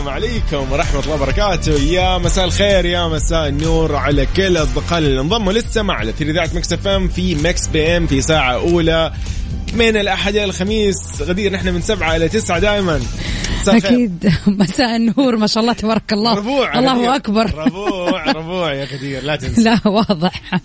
السلام عليكم ورحمة الله وبركاته. يا مساء الخير يا مساء النور على كل أصدقائنا اللي انضموا للسمع على أثير إذاعة Mix FM في Mix PM في ساعة أولى من الأحد إلى الخميس. غدير نحن من سبعة إلى تسعة دائما. أكيد. مساء النور ما شاء الله تبارك الله. ربوع الله. أكبر. ربوع ربوع يا غدير لا تنسى. لا واضح.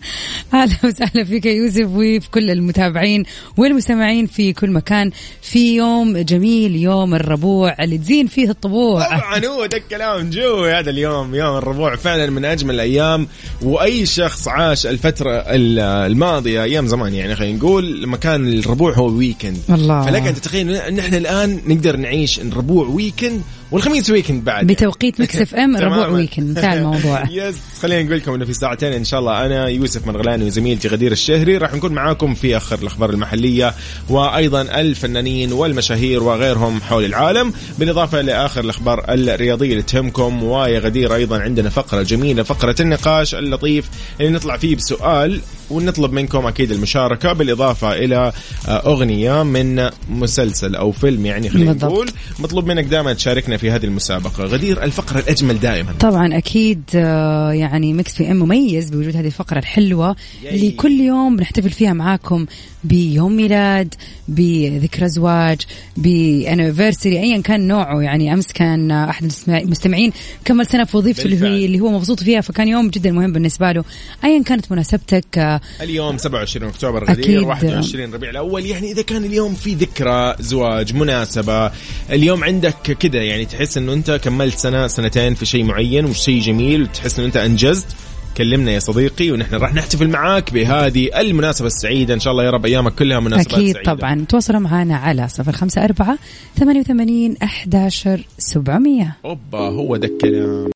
أهلا وسهلا فيك يا يوسف وفي كل المتابعين والمستمعين في كل مكان في يوم جميل يوم الربوع اللي تزين فيه الطبوع. طبعا هو ده الكلام. جو هذا اليوم يوم الربوع فعلا من أجمل الأيام. وأي شخص عاش الفترة ال- الماضية أيام زمان يعني خلينا نقول لما كان الربوع هو weekend الله. فلك أن تتخيل إن إحنا الآن نقدر نعيش الربوع weekend والخميس weekend بعد. بتوقيت Mix FM الربوع تماماً. Weekend انتهى الموضوع. Yes خلينا نقول لكم إنه في ساعتين إن شاء الله أنا يوسف مرغلاني وزميلتي غدير الشهري راح نكون معاكم في آخر الأخبار المحلية وأيضا الفنانين والمشاهير وغيرهم حول العالم بالإضافة لآخر الأخبار الرياضية اللي تهمكم ويا غدير أيضا عندنا فقرة جميلة فقرة النقاش اللطيف اللي نطلع فيه بسؤال ونطلب منكم أكيد المشاركة بالإضافة إلى آه، أغنية من مسلسل أو فيلم يعني خلينا. نقول. مطلوب منك دائما تشاركنا في هذه المسابقة. غدير الفقرة الأجمل دائما. طبعا أكيد آه، يعني مكس في أم مميز بوجود هذه الفقرة الحلوة اللي كل يوم بنحتفل فيها معاكم. بيوم ميلاد بذكرى زواج بانيفرساري ايا كان نوعه. يعني أمس كان أحد المستمع- المستمعين كمل سنة في وظيفته اللي اللي هو مبسوط فيها فكان يوم جدا مهم بالنسبة له. ايا كانت مناسبتك؟ اليوم 27 أكتوبر. غدير 21 ربيع الأول. يعني إذا كان اليوم في ذكرى زواج مناسبة اليوم عندك كده. يعني تحس إنه أنت كملت سنة سنتين في شيء معين وشيء جميل وتحس إنه أنت أنجزت. كلمنا يا صديقي ونحن راح نحتفل معاك بهذه المناسبة السعيدة. إن شاء الله يا رب أيامك كلها مناسبات أكيد سعيدة. طبعا. تواصلوا معنا على صفر خمسة أربعة ثمانية وثمانين أحداشر سبعمية. أوبا هو ده الكلام.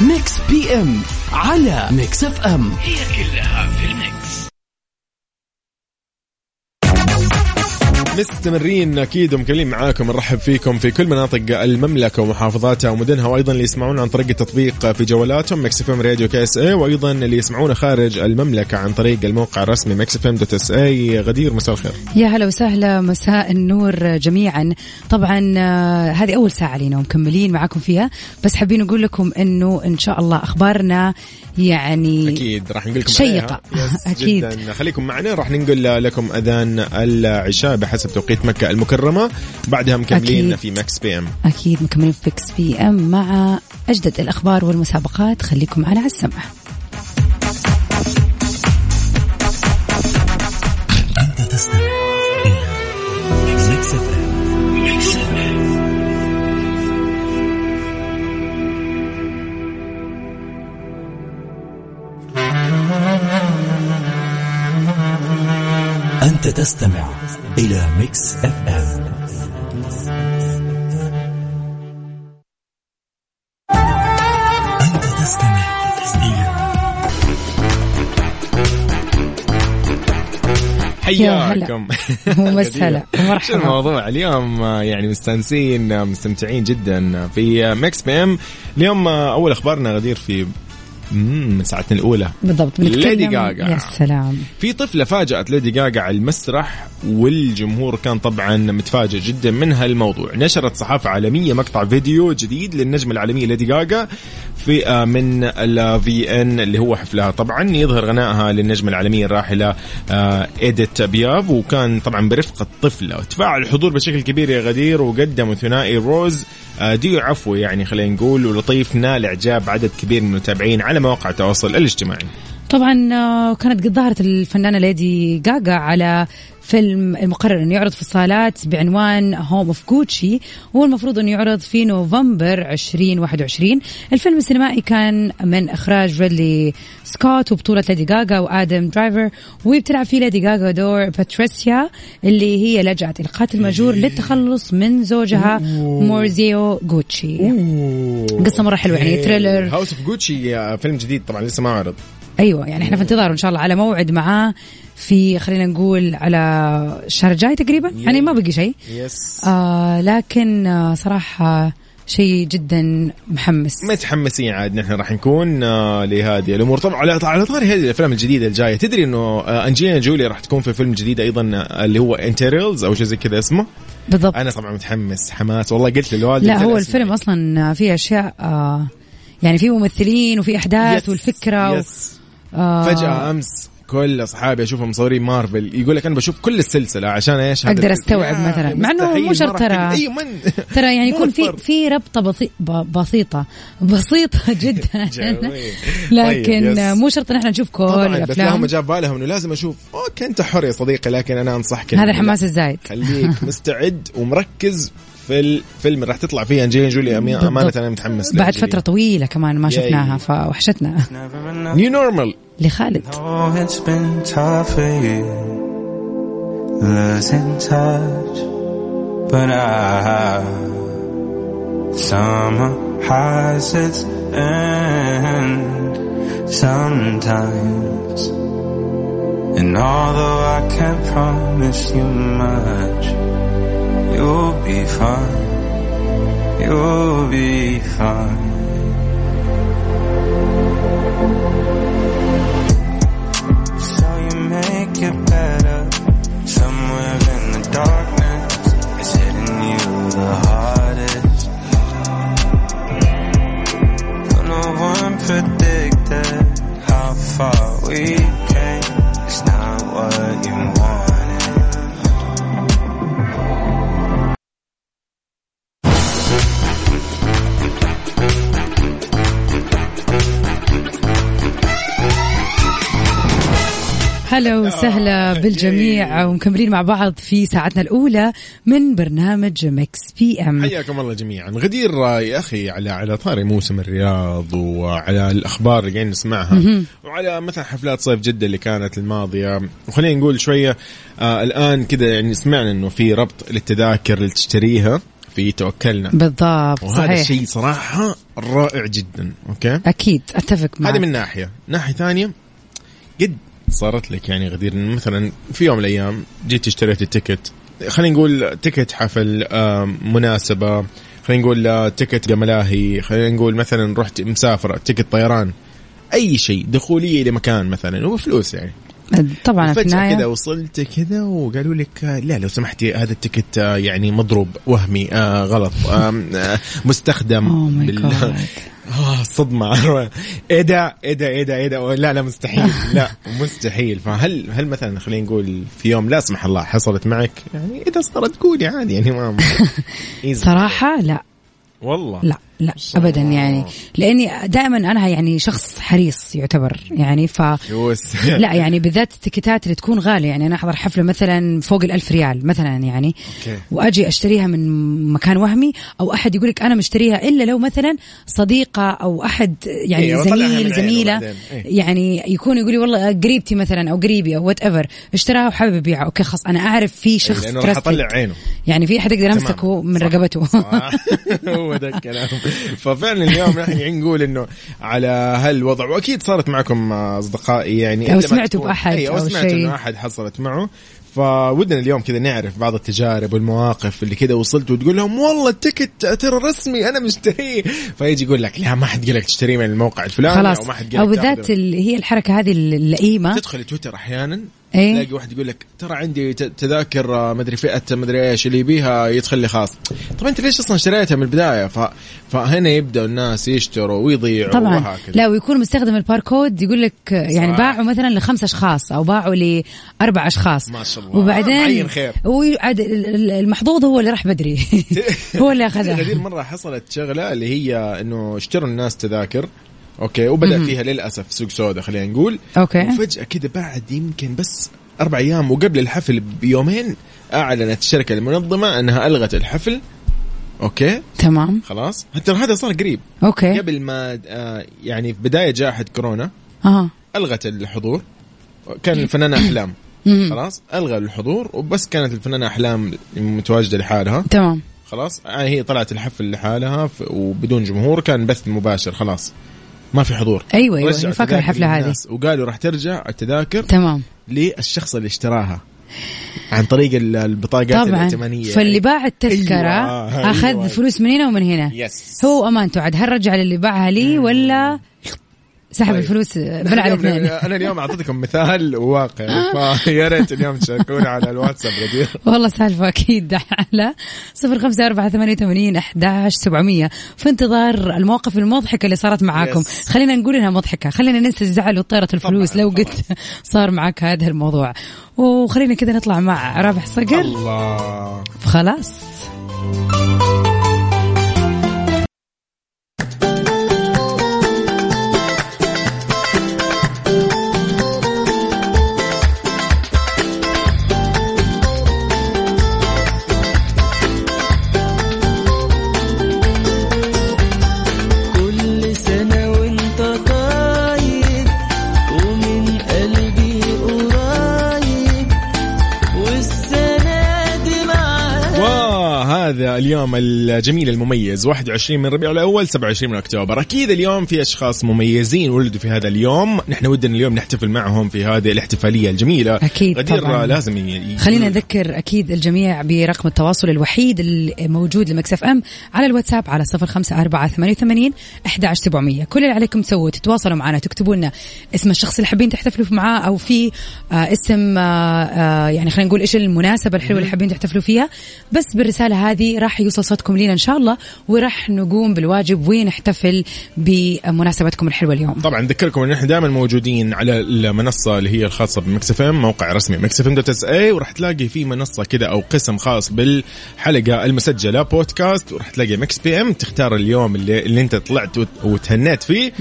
Mix PM على Mix FM هي كلها في ال mix. مستمرين أكيد ومكملين معاكم نرحب فيكم في كل مناطق المملكة ومحافظاتها ومدنها وأيضا اللي يسمعونا عن طريق التطبيق في جوالاتهم Mix FM Radio KSA وأيضا اللي يسمعونا خارج المملكة عن طريق الموقع الرسمي Mix FM dot SA غدير مساء الخير. يا هلا وسهلا مساء النور جميعا. طبعا آه، هذه أول ساعة لينا ومكملين معاكم فيها بس حابين نقول لكم إنه إن شاء الله أخبارنا يعني أكيد راح نقول لكم. Yes، أكيد. جدا. خليكم معنا راح نقول لكم أذان العشاء بحسب توقيت مكة المكرمة. بعدها مكملين أكيد. في Mix PM أكيد مكملين في Mix PM مع أجدد الأخبار والمسابقات. خليكم معنا على السمع. أنت تستمع إلى أنت تستمع إلى ميكس اف ام أنت تستمع إلى حياكم. وسهلا شو مرحبا. الموضوع؟ اليوم آه، يعني مستانسين آه، مستمتعين جدا في آه، Mix PM اليوم أول أخبارنا غدير في مم، من ساعتنا الأولى. بالضبط ليدي غاغا. يا سلام. في طفلة فاجأت ليدي جاجا على المسرح والجمهور كان طبعا متفاجئ جدا من هالموضوع. نشرت صحافة عالمية مقطع فيديو جديد للنجمة العالمية ليدي جاجا في آه، من La Vie en اللي هو حفلها طبعا يظهر غنائها للنجمة العالمية الراحلة آه، إيديث بياف وكان طبعا برفقة طفلة تفاعل الحضور بشكل كبير يا غدير وقدموا ثنائي Rose آه، ديو عفوي يعني خلينا نقول ولطيف نال اعجاب عدد كبير من المتابعين على مواقع التواصل الاجتماعي. طبعا آه، كانت قد ظهرت الفنانة ليدي جاجا على فيلم المقرر إنه يعرض في الصالات بعنوان House of Gucci وهو المفروض إنه يعرض في نوفمبر 2021 الفيلم السينمائي كان من إخراج ريدلي سكوت وبطولة ليدي جاجا وآدم درايفر. وبتلعب فيه ليدي جاجا دور باتريسيا اللي هي لجأت إلى قاتل مأجور للتخلص من زوجها مورزيو جوتشي قصة مرة حلوة يعني thriller House of Gucci فيلم جديد طبعا لسه ما عرض. أيوه يعني إحنا في انتظار إن شاء الله على موعد معاه في خلينا نقول على الشهر الجاي تقريبا؟ يعني ما بقي شيء. yes آه لكن آه صراحة شيء جدا محمس. متحمسين عاد نحن راح نكون آه لهذه الأمور. طبعا على على طاري هذه الأفلام الجديدة الجاية. تدري إنه آه انجلينا جولي راح تكون في فيلم جديد أيضا آه، اللي هو Eternals أو شيء زي كذا اسمه؟ بالضبط. أنا طبعا متحمس حماس. والله قلت للوالد لا هو الفيلم. أصلا فيه أشياء آه يعني في ممثلين وفي أحداث yes، والفكرة و... آه فجأة أمس كل أصحابي أشوفهم مصورين مارفل يقول لك أنا بشوف كل السلسلة عشان إيش أقدر. أستوعب مثلاً. مع إنه مو شرط ترى. تقدر- أي من ترى يعني يكون في. في ربطة بسي... ب... بسيطة بسيطة جدا. لكن طيب،. مو شرط إن إحنا نشوف كل طبعا بس لهم جاء بالهم إنه لازم أشوف okay أنت حر يا صديقي لكن أنا أنصحك إنه هذا الحماس الزايد خليك مستعد ومركز في الفيلم اللي راح تطلع فيه انجلينا جولي. أمانة أنا متحمس بعد فترة طويلة كمان ما. شفناها فوحشتنا new normal لخالد summer has its end sometimes. And although I can't promise you much, you'll be fine, you'll be fine. So you make it better وسهلا بالجميع ومكملين مع بعض في ساعتنا الأولى من برنامج Mix PM. حياكم الله جميعا. غدير آه، يا أخي على على طاري موسم الرياض وعلى الأخبار اللي قاعدين نسمعها. وعلى مثلا حفلات صيف جدة اللي كانت الماضية. وخلينا نقول شوية آه الآن كذا يعني سمعنا إنه في ربط للتذاكر اللي تشتريها في توكلنا. بالضبط وهذا صحيح. الشيء صراحة رائع جدا okay؟ أكيد أتفق معك. هذه من ناحية. ناحية ثانية قد صارت لك يعني غدير؟ مثلا في يوم من الأيام جيت اشتريت ال ticket. خلينا نقول ticket حفل مناسبة. خلينا نقول آه، ticket ملاهي خلينا نقول مثلا رحت مسافرة ticket طيران. أي شيء دخولية لمكان مثلا وفلوس يعني. طبعا في فجأة كذا وصلت كذا وقالوا لك آه، لا لو سمحتي هذا ال ticket آه، يعني مضروب وهمي آه غلط آه مستخدم. Oh. آه صدمة. إيه ده؟ إيه ده؟ إيه ده؟ إيه ده؟ لا لا مستحيل. لا مستحيل. فهل هل مثلا خلينا نقول في يوم لا سمح الله حصلت معك؟ يعني إذا صارت قولي عادي يعني ما. صراحة لا. والله. لا. لا ابدا يعني لأني دائما أنا يعني شخص حريص يعتبر يعني ف لا يعني بالذات التيكيتات اللي تكون غالية يعني أنا أحضر حفلة مثلا فوق الألف ريال مثلا يعني أوكي. وأجي أشتريها من مكان وهمي أو أحد يقول لك أنا مشتريها إلا لو مثلا صديقة أو أحد يعني إيه، زميل زميلة. إيه. يعني يكون يقول لي والله قريبتي مثلا أو قريبي أو whatever اشتراها وحابب يبيعها okay خلاص أنا أعرف في شخص لأنه راح trusted. أطلع عينه يعني في أحد يقدر. امسكه من صح. رقبته. هو ده الكلام ففعلا اليوم نحن نقول إنه على هالوضع وأكيد صارت معكم أصدقائي يعني ما سمعتوا بأحد أي، أو أو سمعتوا. إنه أحد حصلت معه. فودنا اليوم كذا نعرف بعض التجارب والمواقف اللي كذا وصلت وتقول لهم والله ال ticket ترى رسمي أنا مشتريه فيجي يقول لك لا ما حد قال لك تشتريه من الموقع الفلاني خلاص. أو ما حد قال أو بالذات هي الحركة هذه اللئيمة. تدخل تويتر أحيانا إيه؟ تلاقي واحد يقول لك ترى عندي تذاكر آه، مدري فئة مدري إيش اللي يبيها يدخل لي خاص طب أنت ليش أصلا اشتريتها من البداية ف... فهنا يبدأ الناس يشتروا ويضيعوا طبعا وهكذا لا ويكون مستخدم الباركود يقول لك يعني صح. باعوا مثلا لخمس أشخاص أو باعوا لأربع أشخاص ما شاء الله. وبعدين معين خير. المحظوظ هو اللي راح بدري هو اللي أخذها مره حصلت شغلة اللي هي إنه اشتروا الناس تذاكر okay وبدأ فيها للأسف سوق سوداء خلينا نقول. okay. وفجأة كذا بعد يمكن بس أربع أيام وقبل الحفل بيومين أعلنت الشركة المنظمة أنها ألغت الحفل. okay. تمام. خلاص. ترى هذا صار قريب. okay. قبل ما آه، يعني في بداية جائحة كورونا أها. ألغت الحضور. كان الفنانة أحلام. خلاص. ألغى الحضور وبس كانت الفنانة أحلام متواجدة لحالها. تمام. خلاص. آه، هي طلعت الحفل لحالها وبدون جمهور. كان بث مباشر. خلاص. ما في حضور. أيوه أيوه التذاكر الحفلة هذه. وقالوا راح ترجع التذاكر تمام. للشخص اللي اشتراها. عن طريق ال- البطاقات طبعا. الائتمانية. فاللي باع التذكرة أيوة، أخذ أيوة. فلوس من هنا ومن هنا. يس هو امانته عاد هل رجع للي باعها لي ولا سحب طيب. الفلوس بلع الاثنين أنا اليوم أعطيتكم مثال واقع فيا ريت اليوم تشاركونا على الواتساب غدير والله سالفة أكيد على صفر خمسة أربعة ثمانية وثمانين أحداش سبعمية. في انتظار المواقف المضحكة اللي صارت معاكم. Yes. خلينا نقول إنها مضحكة. خلينا ننسى الزعل وطيرة الفلوس طبعاً، لو. قلت صار معك هذا الموضوع. وخلينا كذا نطلع مع رابح صقر. الله. خلاص اليوم الجميل المميز. 21 من ربيع الأول 27 من أكتوبر. أكيد اليوم في أشخاص مميزين ولدوا في هذا اليوم. نحن ودنا اليوم نحتفل معهم في هذه الاحتفالية الجميلة. أكيد غدير طبعاً. لازم ي- خلينا نذكر أكيد الجميع برقم التواصل الوحيد الموجود لمكسف أم على الواتساب على صفر خمسة أربعة ثمانية وثمانين إحدى سبعمئه كل اللي عليكم تسووا تتواصلوا معنا تكتبوا لنا اسم الشخص اللي حابين تحتفلوا معاه أو في آه اسم آه آه يعني خلينا نقول إيش المناسبة الحلوة اللي حابين تحتفلوا فيها. بس بالرسالة هذه راح يوصل صوتكم لينا إن شاء الله وراح نقوم بالواجب ونحتفل بمناسبتكم الحلوة اليوم طبعا نذكركم إن إحنا دائما موجودين على المنصة اللي هي الخاصة ب Mix FM موقع رسمي Mix FM dot SA وراح تلاقي في منصة كذا أو قسم خاص بالحلقة المسجلة بودكاست وراح تلاقي Mix PM تختار اليوم اللي, اللي أنت طلعت وت- وتهنيت فيه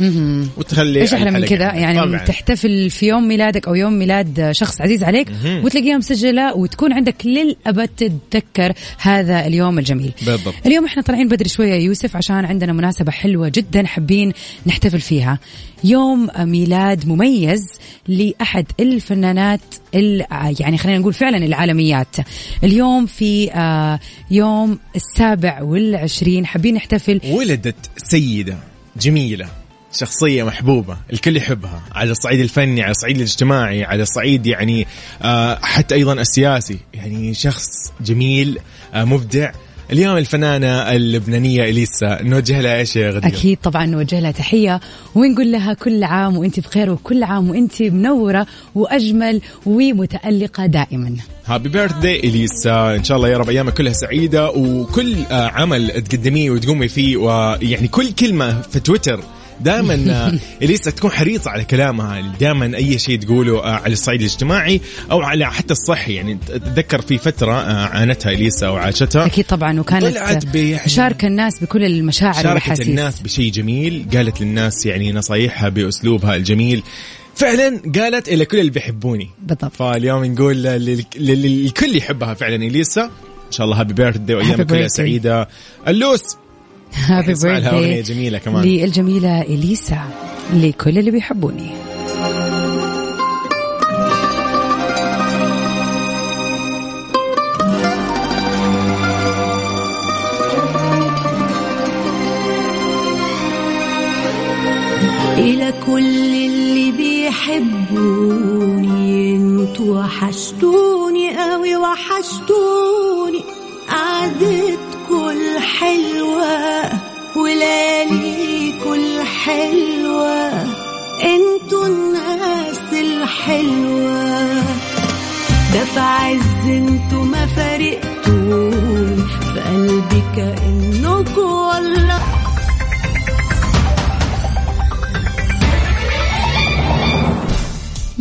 وتخلي إيش أحلى من. كذا يعني طبعاً. تحتفل في يوم ميلادك أو يوم ميلاد شخص عزيز عليك وتلاقيها مسجلة وتكون عندك للأبد تتذكر هذا اليوم الجميل بالضبط. اليوم إحنا طالعين بدري شوية يوسف عشان عندنا مناسبة حلوة جدا حابين نحتفل فيها. يوم ميلاد مميز لأحد الفنانات ال- يعني خلينا نقول فعلا العالميات. اليوم في آه، يوم السابع والعشرين حابين نحتفل. ولدت سيدة جميلة شخصية محبوبة الكل يحبها على الصعيد الفني على الصعيد الاجتماعي على الصعيد يعني آه حتى أيضا السياسي. يعني شخص جميل آه مبدع اليوم الفنانة اللبنانية إليسا نوجه لها إيش يا غدير؟ أكيد طبعا نوجه لها تحية ونقول لها كل عام وأنت بخير وكل عام وأنت منورة وأجمل ومتألقة دائما. هابي بيرثدي إليسا. إن شاء الله يا رب أيامك كلها سعيدة وكل آه عمل تقدميه وتقومي فيه ويعني كل كلمة في تويتر دائما إليسا تكون حريصة على كلامها. دائما أي شيء تقوله آه، على الصعيد الاجتماعي أو على حتى الصحي. يعني اتذكر في فترة آه، عانتها إليسا وعاشتها. أكيد طبعا وكانت طلعت بيعني- شاركة الناس بكل المشاعر شاركت والأحاسيس. الناس بشيء جميل قالت للناس يعني نصايحها بأسلوبها الجميل. فعلا قالت إلى كل اللي بيحبوني. بالضبط. فاليوم نقول لل- لل- للكل يحبها فعلا إليسا. إن شاء الله هابي بيرثدي وايامك Happy كلها. سعيدة. اللوس. هابي اغنيه بيرثدي جميلة كمان. للجميلة إليسا لكل اللي بيحبوني. إلى كل اللي بيحبوني أنتوا وحشتوني قوي وحشتوني. قعدتكوا الحلوة ولياليكوا الحلوة أنتوا الناس الحلوة. ده في عز أنتوا ما فارقتوني في قلبي كأنكوا والله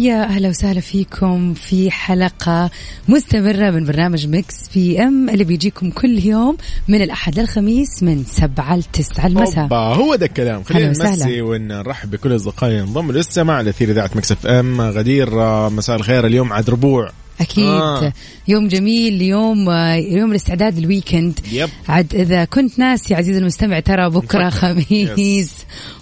يا أهلا وسهلا فيكم في حلقة مستمرة من برنامج Mix PM اللي بيجيكم كل يوم من الأحد للخميس من سبعة لتسعة المساء. أوبا هو ده الكلام. خلينا. نمسي ونرحب بكل اصدقائنا ينضموا للسماع على اثير إذاعة Mix FM. غدير آه، مساء الخير. اليوم عاد ربوع. أكيد آه. يوم جميل يوم آه، يوم الاستعداد لل weekend yep. عاد إذا كنت ناسي عزيزي المستمع ترى بكرة. خميس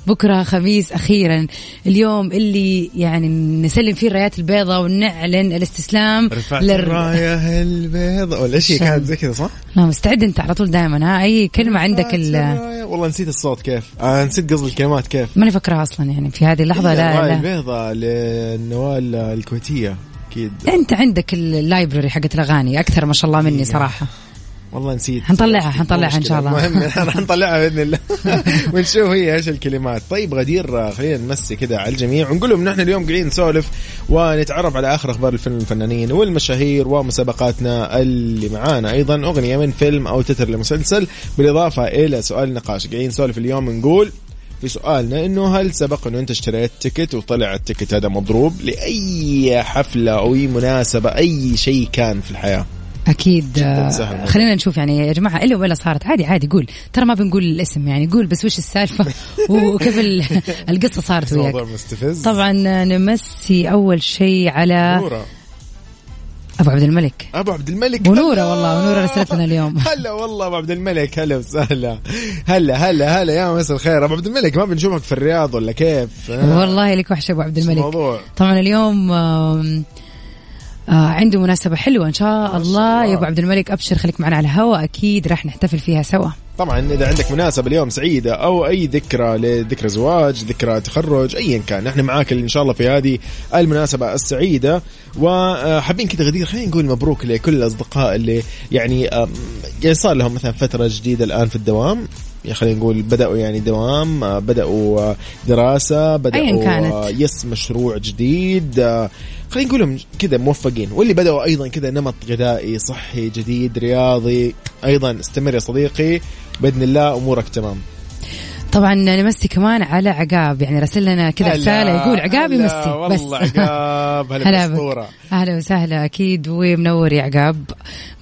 بكرة خميس أخيرا اليوم اللي يعني نسلم فيه الرايات البيضاء ونعلن الاستسلام لل- الراية البيضاء ولا شيء. كانت زي كذا صح؟ لا مستعد أنت على طول دائما ها أي كلمة عندك ال. والله نسيت الصوت كيف آه نسيت قصدي الكلمات كيف ماني فاكرها أصلا يعني في هذه اللحظة الرايه لا لا البيضاء للنوال الكويتية أكيد. أنت عندك اللايبرري حقت الأغاني أكثر ما شاء الله مني صراحة. والله نسيت. حنطلعها- حنطلعها إن شاء الله. المهم حنطلعها بإذن الله. ونشوف هي إيش الكلمات. طيب غدير خلينا نمسي كذا على الجميع ونقول لهم نحن اليوم قاعدين نسولف ونتعرف على آخر أخبار الفيلم الفنانين والمشاهير ومسابقاتنا اللي معانا. أيضا أغنية من فيلم أو تتر لمسلسل بالإضافة إلى سؤال نقاش. قاعدين نسولف اليوم نقول في سؤالنا إنه هل سبق إنه أنت اشتريت ticket وطلع ال ticket هذا مضروب لأي حفلة أو أي مناسبة أي شيء كان في الحياة؟ أكيد. آه،. خلينا نشوف يعني يا جماعة إلا ولا صارت. عادي عادي قول. ترى ما بنقول الاسم يعني قول بس وش السالفة وكيف ال- القصة صارت وياك. مستفز. طبعا نمسي أول شيء على نورة. أبو عبد الملك. أبو عبد الملك. ونورة هلا. والله، ونورة رسلت لنا اليوم. هلا والله أبو عبد الملك. هلا وسهلا. هلا هلا هلا. يا مساء الخير. أبو عبد الملك ما بنشوفك في الرياض ولا كيف؟ آه، والله لك وحشة أبو عبد الملك. الموضوع؟ طبعا اليوم آه عنده مناسبة حلوة إن شاء الله. يا أبو عبد الملك أبشر خليك معنا على الهواء أكيد راح نحتفل فيها سوا. طبعا إذا عندك مناسبة اليوم سعيدة أو أي ذكرى لذكرى زواج ذكرى تخرج ايا كان نحن معاك إن شاء الله في هذه المناسبة السعيدة. وحابين كذا غدير خلينا نقول مبروك لكل الأصدقاء اللي يعني يعني صار لهم مثلا فترة جديدة الآن في الدوام. يعني خلينا نقول بدأوا يعني دوام آه، بدأوا آه، دراسة بدأوا أياً كانت. آه، يس مشروع جديد خلينا نقول لهم كذا موفقين. واللي بدأوا أيضا كذا نمط غذائي صحي جديد رياضي أيضا استمر يا صديقي. بإذن الله أمورك تمام. طبعا نمسي كمان على عقاب يعني رسل لنا كذا رسالة يقول عقاب يمسي بس. والله عقاب هلا هلا بك. بالأسطورة أهلا وسهلا أكيد ومنور يا عقاب.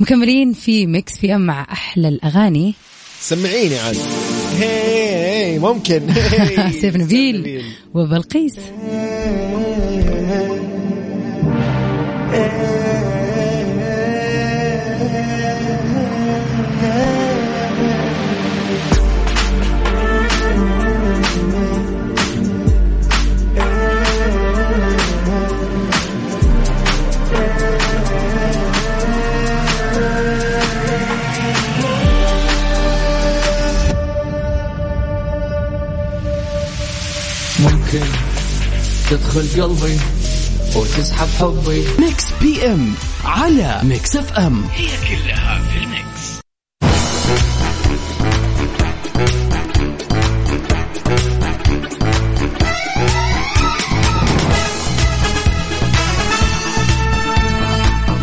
مكملين في ميكس في أم مع أحلى الأغاني. سمعيني عاد. هي ممكن. سيف نبيل وبلقيس. تدخل قلبي وتسحب حبي. Mix PM على Mix FM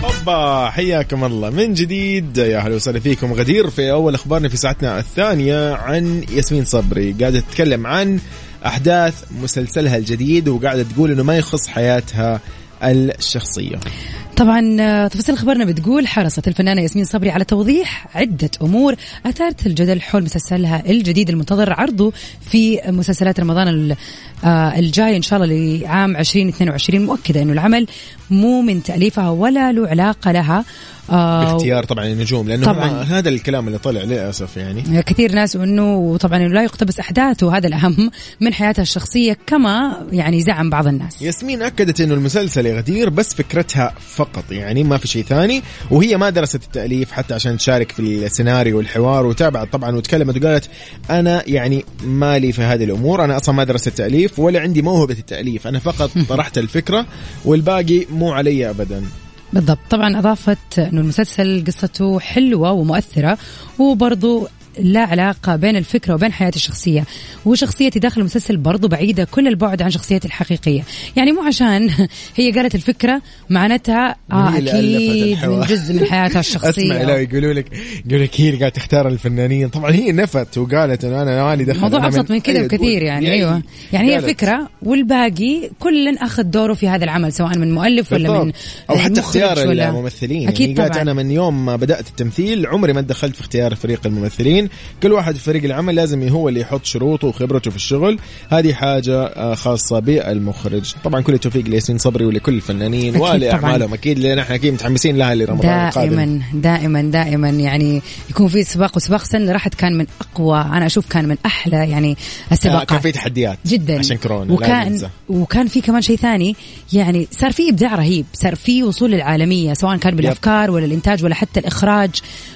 أوبا حياكم الله. من جديد يا أهلا وسهلا فيكم غدير في أول أخبارنا في ساعتنا الثانية عن ياسمين صبري. قاعدة تتكلم عن أحداث مسلسلها الجديد وقاعدة تقول إنه ما يخص حياتها الشخصية. طبعا آه، تفاصيل خبرنا بتقول حرصت الفنانة ياسمين صبري على توضيح عدة أمور. أثارت الجدل حول مسلسلها الجديد المنتظر عرضه في مسلسلات رمضان آه، الجاي إن شاء الله لعام 2022 مؤكدة أنه العمل مو من تأليفها ولا له علاقة لها. باختيار طبعا النجوم لأنه طبعاً. هذا الكلام اللي طلع للأسف يعني. كثير ناس إنه طبعا لا يقتبس أحداثه هذا الأهم من حياتها الشخصية كما يعني زعم بعض الناس. ياسمين أكدت إنه المسلسل يا غدير بس فكرتها فقط يعني ما في شيء ثاني وهي ما درست التأليف حتى عشان تشارك في السيناريو والحوار وتابعت طبعا وتكلمت وقالت أنا يعني مالي في هذه الأمور أنا أصلا ما درست التأليف ولا عندي موهبة التأليف أنا فقط طرحت الفكرة والباقي مو علي ابدا. بالضبط. طبعا أضافت إنه المسلسل قصته حلوة ومؤثرة وبرضو لا علاقة بين الفكرة وبين حياتي الشخصية. وشخصيتي داخل المسلسل برضو بعيدة كل البعد عن شخصيتي الحقيقية. يعني مو عشان هي قالت الفكرة معناتها أكيد الحوار. من جزء من حياتها الشخصية. أسمع لا يقولوا لك يقولوا لك هي اللي قاعدة تختار الفنانين. طبعا هي نفت وقالت إنه أنا مالي دخل الموضوع أبسط من كذا أيوة، بكثير تقول. يعني أيوه. يعني هي. فكرة والباقي كل أخذ دوره في هذا العمل سواء من مؤلف ولا من. أو حتى اختيار الممثلين. أكيد يعني قالت طبعا. أنا من يوم ما بدأت التمثيل عمري ما دخلت في اختيار فريق الممثلين. كل واحد في فريق العمل لازم هو اللي يحط شروطه وخبرته في الشغل. هذه حاجة آه، خاصة بالمخرج. طبعا كل التوفيق لياسمين صبري ولكل الفنانين أكيد طبعاً. ولاعمالهم أكيد لأن إحنا أكيد متحمسين لها لرمضان القادم. دائما دائما. دائما يعني يكون في سباق وسباق اللي راحت كان من أقوى أنا أشوف كان من أحلى يعني آه، السباقات كان في تحديات جدا. عشان كورونا وكان. وكان في كمان شيء ثاني. يعني صار في إبداع رهيب صار في وصول للعالمية سواء كان بالأفكار ولا الإنتاج ولا حتى الإخراج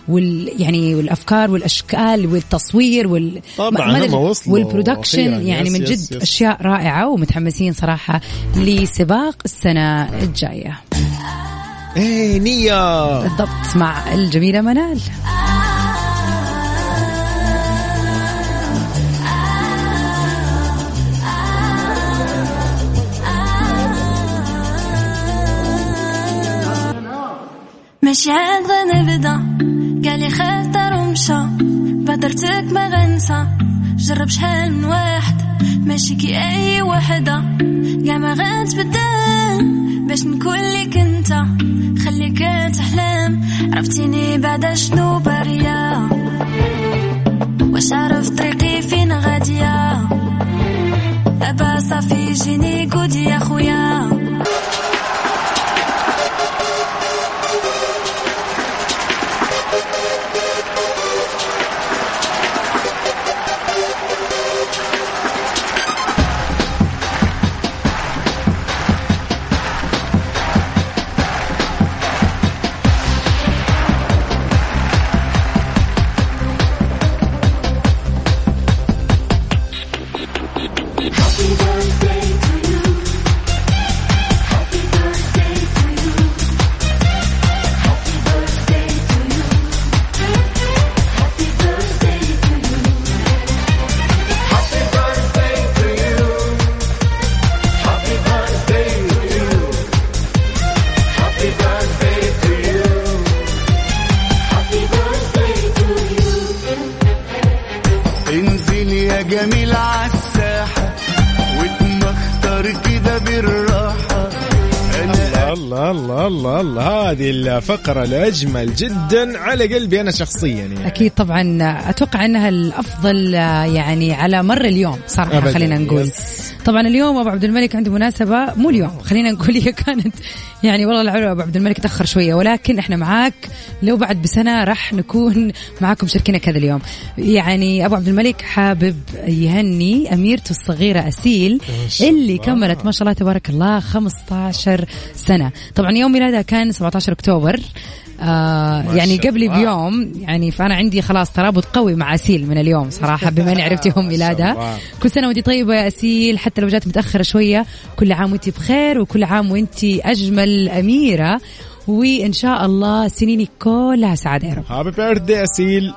وال يعني والأفكار والاشكال والتصوير وال طبعاً وال production. يعني yes- من yes- جد yes. أشياء رائعة ومتحمسين صراحة لسباق السنة الجاية إيه نية بالضبط مع الجميلة منال ماشي عاد غنبدا قالي خاطر ومشى بادرتك ما غنسى. جرب شحال من واحد. ماشي كي أي وحدة. كاع ما غتبدل باش نكون ليك أنت. خليك تحلم. عرفتيني بعد شنو بارية. الله الله هذه الفقرة الأجمل جدا على قلبي أنا شخصيا يعني. أكيد طبعا. أتوقع إنها الأفضل آه، يعني على مر اليوم أبداً، خلينا نقول. يس. طبعا اليوم أبو عبد الملك عنده مناسبة مو اليوم خلينا نقول هي كانت يعني والله العلو أبو عبد الملك تأخر شوية ولكن إحنا معاك لو بعد بسنة راح نكون معاكم شاركينك هذا اليوم. يعني أبو عبد الملك حابب يهني أميرته الصغيرة أسيل اللي كملت ما شاء الله تبارك الله 15 سنة. طبعا يوم ميلادها كان 17 أكتوبر. آه يعني قبلي الله. بيوم يعني فأنا عندي خلاص ترابط قوي مع أسيل من اليوم صراحة بما إني عرفت يوم ميلادها. كل سنة وانت طيبة يا أسيل حتى لو جات متأخرة شوية كل عام وانت بخير وكل عام وانت أجمل أميرة. وإن شاء الله سنينك كلها سعادة يا رب. هابي بيرثدي أسيل.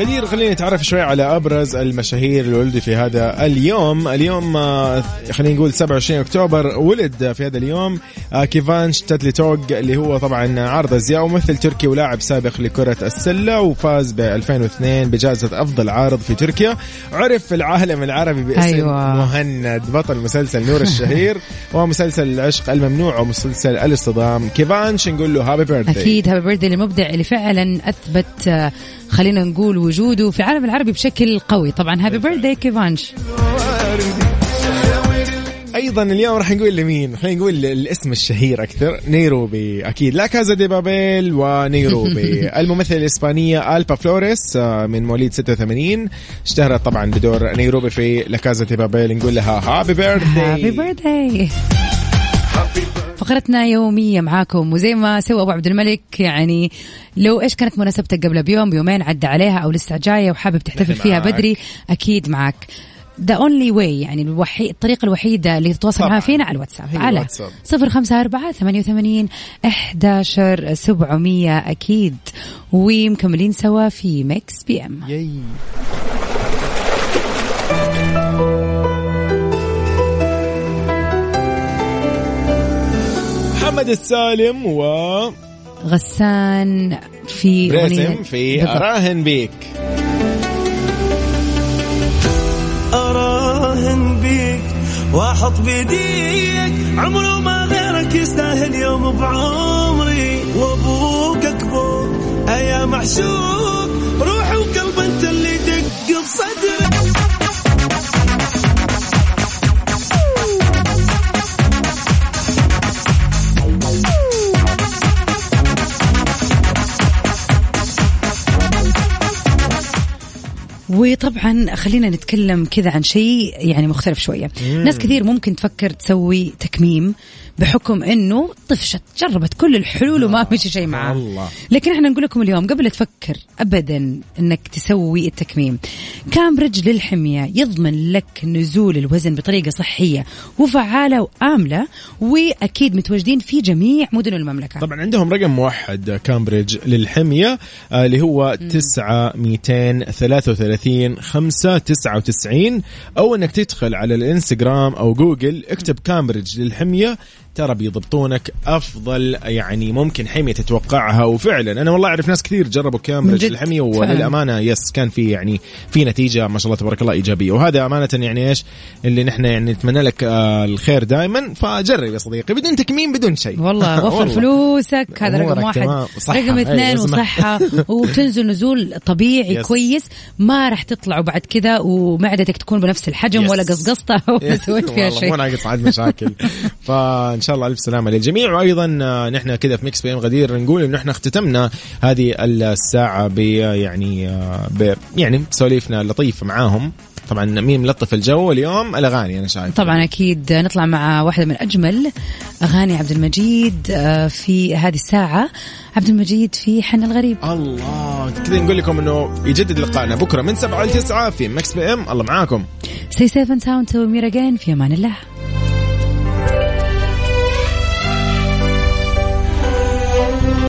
غدير خلينا نتعرف شوي على أبرز المشاهير اللي ولدوا في هذا اليوم. اليوم آه، خلينا نقول 27 أكتوبر ولد في هذا اليوم آه، كيفانش تاتلي توغ اللي هو طبعا عارض ازياء وممثل تركي ولاعب سابق لكرة السلة وفاز ب 2002 بجائزة أفضل عارض في تركيا. عرف في العالم العربي باسم أيوة. مهند. بطل مسلسل نور الشهير ومسلسل العشق الممنوع ومسلسل الاصطدام. كيفانش نقول له؟ هابي بيرثدي أكيد happy birthday للمبدع اللي فعلا أثبت آه، خلينا نقول وجوده في العالم العربي بشكل قوي. طبعا happy birthday كيفانش؟ أيضا اليوم راح نقول لمين؟ خلينا نقول الاسم الشهير أكثر نيروبي أكيد. لا كازا دي بابيل ونيروبي. الممثلة الإسبانية ألبا فلوريس آه، من مواليد 86 اشتهرت طبعا بدور نيروبي في لا كازا دي بابيل نقول لها happy birthday happy birthday فقرتنا يومية معاكم وزي ما سوى أبو عبد الملك يعني لو إيش كانت مناسبتك قبل بيوم بيومين عدى عليها أو لسه جاية وحابب تحتفل فيها معاك. بدري أكيد معك the only way يعني الوحي... الطريقة الوحيدة اللي تتواصل. معها فينا على الواتساب على. صفر خمسة أربعة ثمانية وثمانين أحداشر سبعمية أكيد ومكملين سوا في Mix FM yay السالم و غسان في بريسم أغنية- في بالضبط. أراهن بيك. أراهن بيك وأحط بيديك. عمره ما غيرك يستاهل يوم بعمري. وأبوك أكبر ايا محشوق وطبعا خلينا نتكلم كذا عن شيء يعني مختلف شوية. ناس كثير ممكن تفكر تسوي تكميم بحكم إنه طفشت جربت كل الحلول وما مشي شيء معاه الله. لكن إحنا نقول لكم اليوم قبل تفكر ابدا إنك تسوي التكميم كامبريدج للحمية يضمن لك نزول الوزن بطريقة صحية وفعالة وآملة وأكيد متواجدين في جميع مدن المملكة. طبعا عندهم رقم موحد كامبريدج للحمية آه، اللي هو 9 233 5 99 أو أنك تدخل على الإنستغرام أو جوجل اكتب كامبريدج للحمية ترى بيضبطونك أفضل يعني ممكن حمية تتوقعها. وفعلا أنا والله أعرف ناس كثير جربوا كامبريدج؟ الحمية. وللأمانة yes كان في يعني في نتيجة ما شاء الله تبارك الله إيجابية. وهذا أمانة يعني إيش؟ اللي نحن يعني نتمنى لك آه الخير دائما فجرب يا صديقي بدون تكميم بدون شيء. والله وفر. فلوسك. هذا رقم واحد. رقم أيوة، اثنين وصحة. وتنزل نزول طبيعي yes. كويس. ما راح تطلعوا بعد كذا ومعدتك تكون بنفس الحجم yes. ولا قصقصتها ولا سويت فيها والله شيء. مو ناقص عاد مشاكل. فإن شاء الله ألف سلامة للجميع. وأيضا آه، نحن كذا في Mix FM غدير نقول انه إحنا اختتمنا هذه الساعة ب يعني آه، ب يعني سواليفنا اللطيفة معاهم. طبعا مين ملطف الجو اليوم؟ الأغاني أنا شايف طبعا أكيد نطلع مع واحدة من أجمل أغاني عبد المجيد آه، في هذه الساعة. عبد المجيد في حن الغريب. الله كذا نقول لكم إنه يجدد لقائنا بكرة من 7 ل 9 في مكس بي إم. الله معاكم. سي سيفن ساوند تو مير اجين في أمان الله.